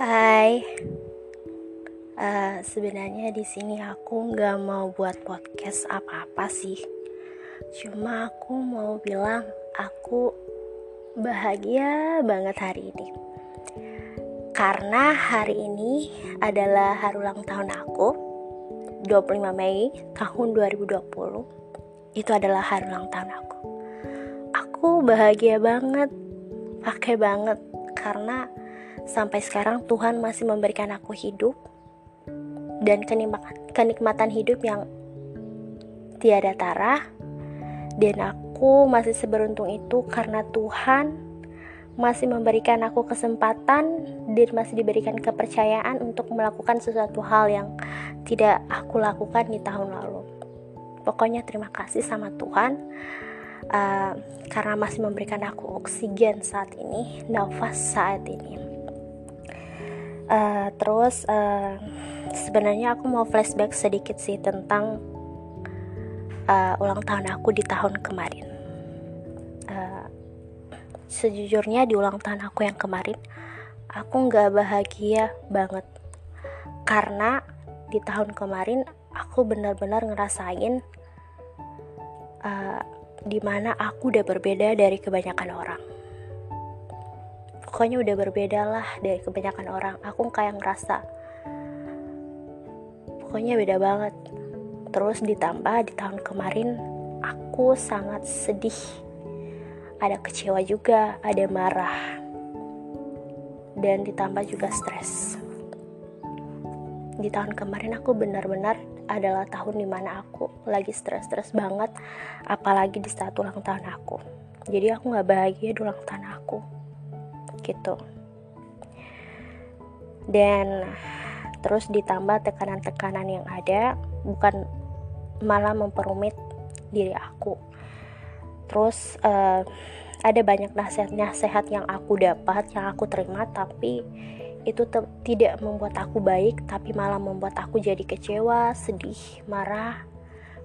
Hai, uh, sebenarnya di sini aku nggak mau buat podcast apa-apa sih. Cuma aku mau bilang aku bahagia banget hari ini. Karena hari ini adalah hari ulang tahun aku, 25 Mei tahun 2020. Itu adalah hari ulang tahun aku. Aku bahagia banget, pakai banget karena sampai sekarang Tuhan masih memberikan aku hidup dan kenikmatan hidup yang tiada tara dan aku masih seberuntung itu karena Tuhan masih memberikan aku kesempatan dan masih diberikan kepercayaan untuk melakukan sesuatu hal yang tidak aku lakukan di tahun lalu. Pokoknya terima kasih sama Tuhan uh, karena masih memberikan aku oksigen saat ini, nafas saat ini. Uh, terus uh, sebenarnya aku mau flashback sedikit sih tentang uh, ulang tahun aku di tahun kemarin. Uh, sejujurnya di ulang tahun aku yang kemarin, aku nggak bahagia banget karena di tahun kemarin aku benar-benar ngerasain uh, di mana aku udah berbeda dari kebanyakan orang pokoknya udah berbeda lah dari kebanyakan orang. Aku kayak ngerasa. Pokoknya beda banget. Terus ditambah di tahun kemarin aku sangat sedih. Ada kecewa juga ada marah. Dan ditambah juga stres. Di tahun kemarin aku benar-benar adalah tahun di mana aku lagi stres-stres banget apalagi di saat ulang tahun aku. Jadi aku gak bahagia di ulang tahun aku gitu. Dan terus ditambah tekanan-tekanan yang ada bukan malah memperumit diri aku. Terus uh, ada banyak nasihat-nasihat yang aku dapat yang aku terima tapi itu tidak membuat aku baik tapi malah membuat aku jadi kecewa sedih marah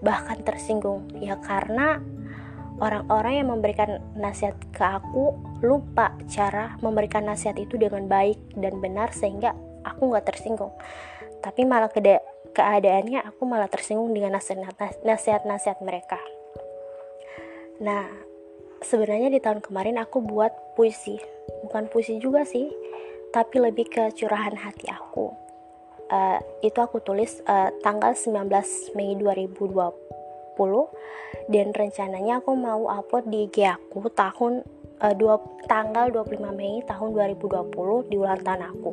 bahkan tersinggung. Ya karena orang-orang yang memberikan nasihat ke aku lupa cara memberikan nasihat itu dengan baik dan benar sehingga aku nggak tersinggung. Tapi malah keadaannya aku malah tersinggung dengan nasihat-nasihat mereka. Nah sebenarnya di tahun kemarin aku buat puisi. Bukan puisi juga sih tapi lebih ke curahan hati aku. Uh, itu aku tulis uh, tanggal 19 Mei 2020 dan rencananya aku mau upload di IG aku tahun uh, dua, tanggal 25 Mei tahun 2020 di ulang tahun aku.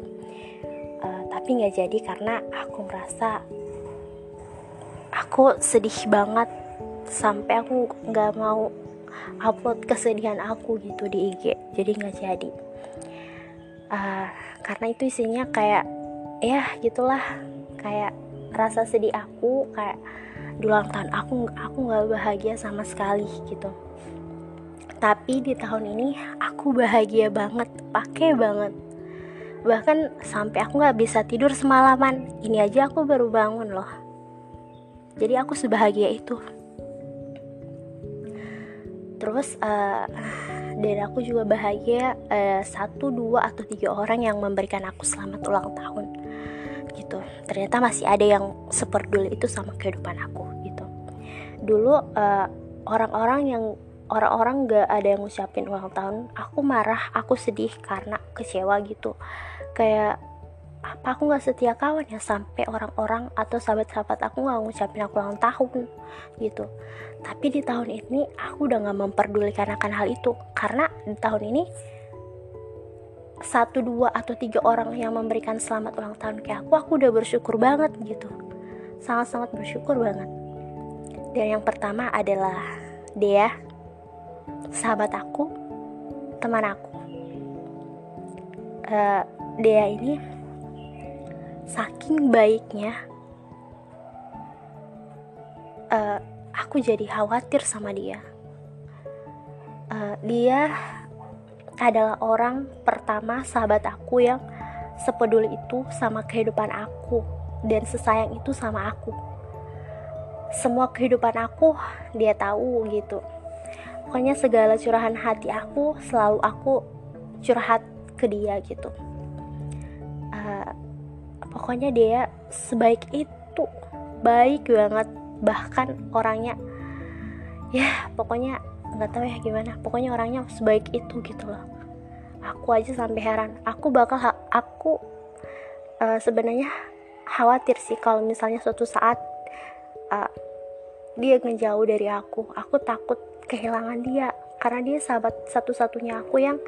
Uh, tapi nggak jadi karena aku merasa aku sedih banget sampai aku nggak mau upload kesedihan aku gitu di IG jadi nggak jadi. Uh, karena itu isinya kayak ya gitulah kayak rasa sedih aku kayak di ulang tahun aku aku nggak bahagia sama sekali gitu. Tapi di tahun ini aku bahagia banget pakai banget. Bahkan sampai aku nggak bisa tidur semalaman. Ini aja aku baru bangun loh. Jadi aku sebahagia itu. Terus uh, dan aku juga bahagia uh, satu dua atau tiga orang yang memberikan aku selamat ulang tahun gitu. Ternyata masih ada yang seperduli itu sama kehidupan aku dulu eh, orang-orang yang orang-orang gak ada yang ngucapin ulang tahun aku marah aku sedih karena kecewa gitu. Kayak apa aku nggak setia kawan ya sampai orang-orang atau sahabat-sahabat aku nggak ngucapin aku ulang tahun? Gitu. Tapi di tahun ini aku udah nggak memperdulikan akan hal itu. Karena di tahun ini satu dua atau tiga orang yang memberikan selamat ulang tahun ke aku aku udah bersyukur banget gitu. Sangat-sangat bersyukur banget dan yang pertama adalah dia sahabat aku teman aku uh, dia ini saking baiknya uh, aku jadi khawatir sama dia uh, dia adalah orang pertama sahabat aku yang sepeduli itu sama kehidupan aku dan sesayang itu sama aku. Semua kehidupan aku dia tahu gitu. Pokoknya segala curahan hati aku selalu aku curhat ke dia gitu. Uh, pokoknya dia sebaik itu baik banget bahkan orangnya ya pokoknya nggak tahu ya gimana pokoknya orangnya sebaik itu gitu loh aku aja sampai heran aku bakal aku uh, sebenarnya khawatir sih kalau misalnya suatu saat uh, dia ngejauh dari aku. Aku takut kehilangan dia. Karena dia sahabat satu-satunya aku yang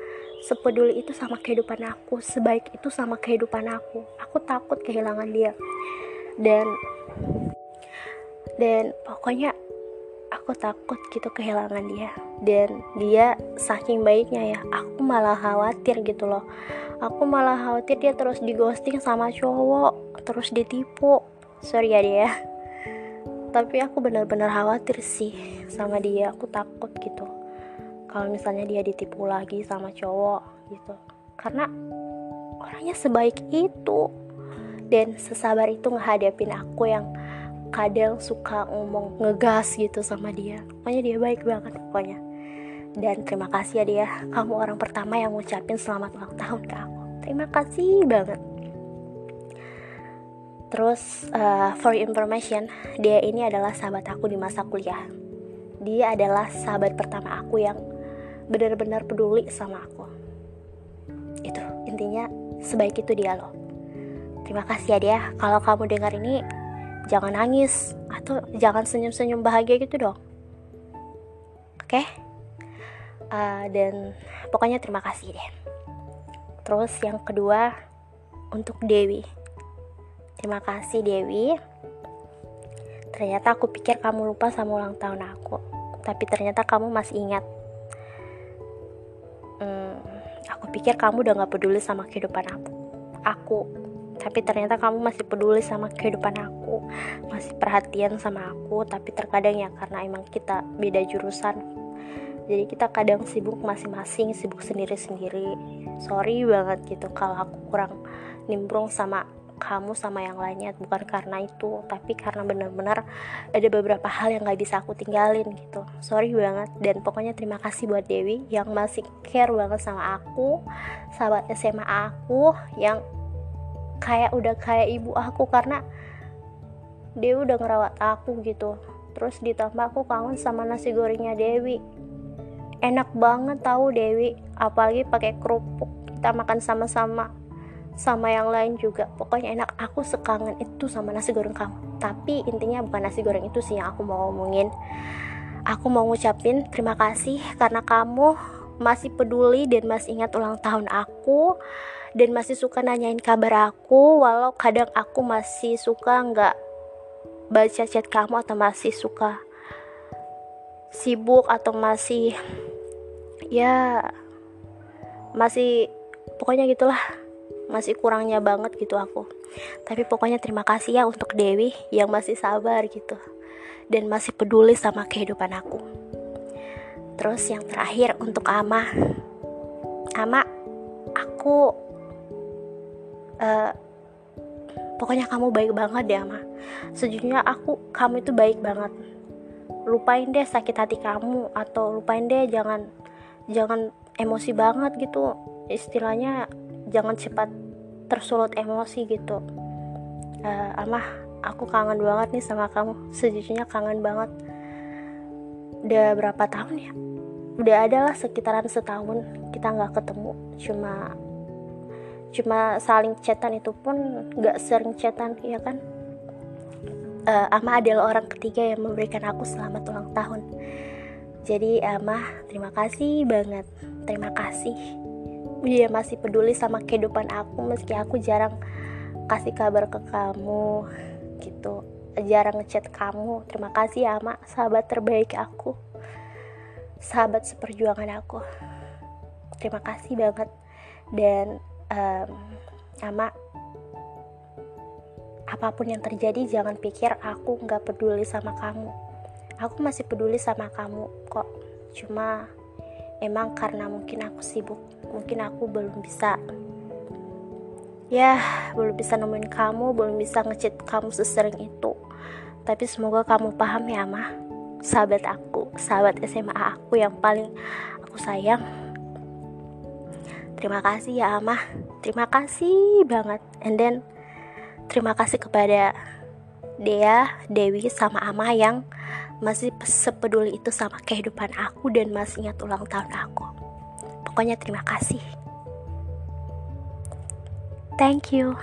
sepeduli itu sama kehidupan aku sebaik itu sama kehidupan aku. Aku takut kehilangan dia. Dan dan pokoknya aku takut gitu kehilangan dia. Dan dia saking baiknya ya aku malah khawatir gitu loh. Aku malah khawatir dia terus di ghosting sama cowok terus ditipu. Sorry ya dia tapi aku benar-benar khawatir sih sama dia. Aku takut gitu. Kalau misalnya dia ditipu lagi sama cowok gitu. Karena orangnya sebaik itu. Dan sesabar itu ngehadapin aku yang kadang suka ngomong ngegas gitu sama dia. Pokoknya dia baik banget pokoknya. Dan terima kasih ya dia. Kamu orang pertama yang ngucapin selamat ulang tahun ke aku. Terima kasih banget terus uh, for information dia ini adalah sahabat aku di masa kuliah. Dia adalah sahabat pertama aku yang benar-benar peduli sama aku. Itu intinya sebaik itu dia loh. Terima kasih ya dia. Kalau kamu dengar ini jangan nangis atau jangan senyum-senyum bahagia gitu dong. Oke? Okay? uh, dan pokoknya terima kasih deh. Terus yang kedua untuk Dewi terima kasih Dewi. Ternyata aku pikir kamu lupa sama ulang tahun aku. Tapi ternyata kamu masih ingat. Hmm, aku pikir kamu udah gak peduli sama kehidupan aku. Aku. Tapi ternyata kamu masih peduli sama kehidupan aku. Masih perhatian sama aku tapi terkadang ya karena emang kita beda jurusan. Jadi kita kadang sibuk masing-masing sibuk sendiri-sendiri. Sorry banget gitu kalau aku kurang nimbrung sama kamu sama yang lainnya bukan karena itu tapi karena benar-benar ada beberapa hal yang gak bisa aku tinggalin gitu. Sorry banget dan pokoknya terima kasih buat Dewi yang masih care banget sama aku sahabat SMA aku yang kayak udah kayak ibu aku karena dia udah ngerawat aku gitu. Terus ditambah aku kangen sama nasi gorengnya Dewi. Enak banget tahu Dewi apalagi pakai kerupuk kita makan sama-sama sama yang lain juga. Pokoknya enak. Aku sekangen itu sama nasi goreng kamu. Tapi intinya bukan nasi goreng itu sih yang aku mau ngomongin. Aku mau ngucapin terima kasih karena kamu masih peduli dan masih ingat ulang tahun aku dan masih suka nanyain kabar aku walau kadang aku masih suka nggak baca chat kamu atau masih suka sibuk atau masih ya masih pokoknya gitulah masih kurangnya banget gitu aku. Tapi pokoknya terima kasih ya untuk Dewi yang masih sabar gitu dan masih peduli sama kehidupan aku. Terus yang terakhir untuk Ama. Ama aku uh, pokoknya kamu baik banget deh ama sejujurnya aku kamu itu baik banget. Lupain deh sakit hati kamu atau lupain deh jangan jangan emosi banget gitu. Istilahnya jangan cepat tersulut emosi gitu. Uh, ama aku kangen banget nih sama kamu. Sejujurnya kangen banget. Udah berapa tahun ya? Udah ada lah sekitaran setahun kita nggak ketemu. Cuma cuma saling chatan itu pun gak sering chatan ya kan? Uh, Ama adalah orang ketiga yang memberikan aku selamat ulang tahun. Jadi Ama terima kasih banget. Terima kasih dia masih peduli sama kehidupan aku meski aku jarang kasih kabar ke kamu gitu. Jarang ngechat kamu. Terima kasih ya Ama sahabat terbaik aku. Sahabat seperjuangan aku. Terima kasih banget. Dan um, ama apa pun yang terjadi jangan pikir aku nggak peduli sama kamu. Aku masih peduli sama kamu kok. Cuma emang karena mungkin aku sibuk mungkin aku belum bisa ya belum bisa nemuin kamu belum bisa ngechat kamu sesering itu. Tapi semoga kamu paham ya mah sahabat aku sahabat SMA aku yang paling aku sayang. Terima kasih ya Amah terima kasih banget. And then terima kasih kepada Dea, Dewi, sama Ama yang masih sepeduli itu sama kehidupan aku dan masih ingat ulang tahun aku. Pokoknya terima kasih. Thank you.